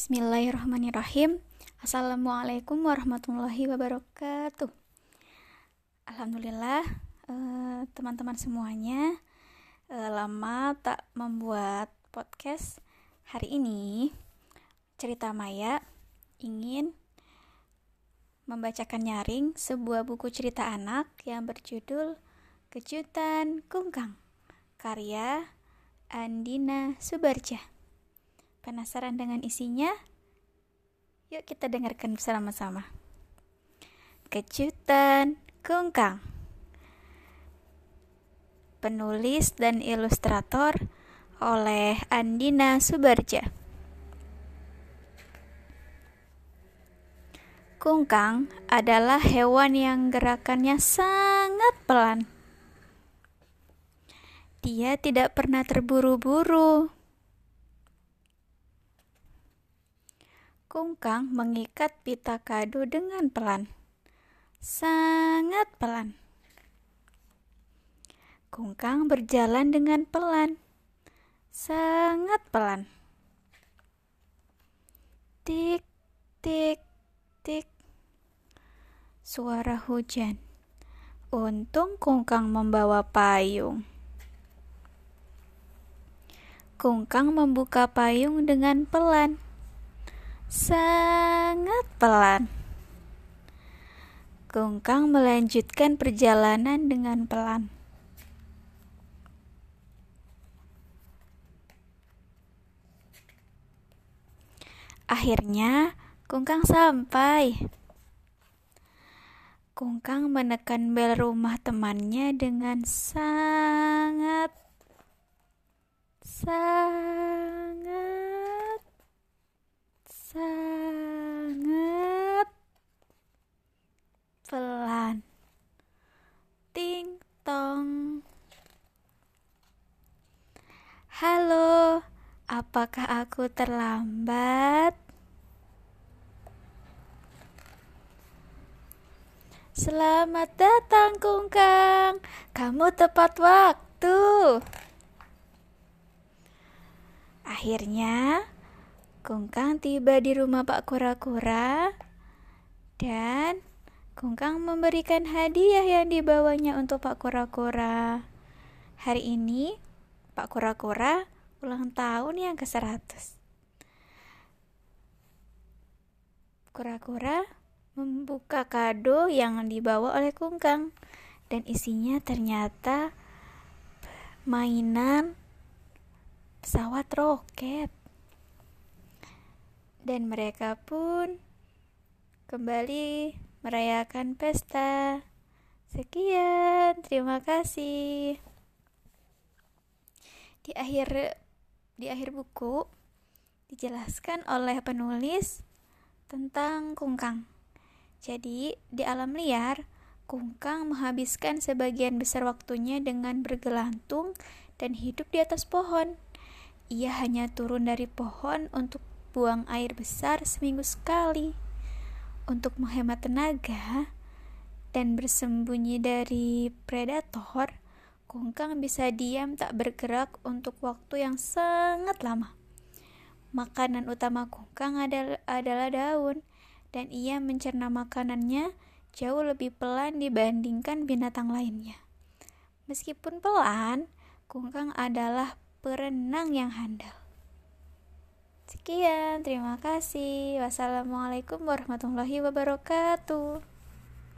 Bismillahirrahmanirrahim. Assalamualaikum warahmatullahi wabarakatuh. Alhamdulillah, eh, teman-teman semuanya, eh, lama tak membuat podcast. Hari ini, cerita Maya ingin membacakan nyaring sebuah buku cerita anak yang berjudul Kejutan Kungkang, karya Andina Subarja. Penasaran dengan isinya? Yuk kita dengarkan bersama-sama. Kejutan Kungkang Penulis dan ilustrator oleh Andina Subarja Kungkang adalah hewan yang gerakannya sangat pelan. Dia tidak pernah terburu-buru Kungkang mengikat pita kado dengan pelan. Sangat pelan. Kungkang berjalan dengan pelan. Sangat pelan. Tik, tik, tik. Suara hujan. Untung Kungkang membawa payung. Kungkang membuka payung dengan pelan sangat pelan. Kungkang melanjutkan perjalanan dengan pelan. Akhirnya, Kungkang sampai. Kungkang menekan bel rumah temannya dengan sangat sangat sangat pelan. Ting tong. Halo, apakah aku terlambat? Selamat datang, Kungkang. Kamu tepat waktu. Akhirnya, Kungkang tiba di rumah Pak Kura-Kura dan Kungkang memberikan hadiah yang dibawanya untuk Pak Kura-Kura. Hari ini Pak Kura-Kura ulang tahun yang ke-100. Kura-kura membuka kado yang dibawa oleh Kungkang dan isinya ternyata mainan pesawat roket dan mereka pun kembali merayakan pesta. Sekian, terima kasih. Di akhir di akhir buku dijelaskan oleh penulis tentang kungkang. Jadi, di alam liar, kungkang menghabiskan sebagian besar waktunya dengan bergelantung dan hidup di atas pohon. Ia hanya turun dari pohon untuk buang air besar seminggu sekali untuk menghemat tenaga dan bersembunyi dari predator, kungkang bisa diam tak bergerak untuk waktu yang sangat lama. Makanan utama kungkang adalah, daun, dan ia mencerna makanannya jauh lebih pelan dibandingkan binatang lainnya. Meskipun pelan, kungkang adalah perenang yang handal. Sekian, terima kasih. Wassalamualaikum warahmatullahi wabarakatuh.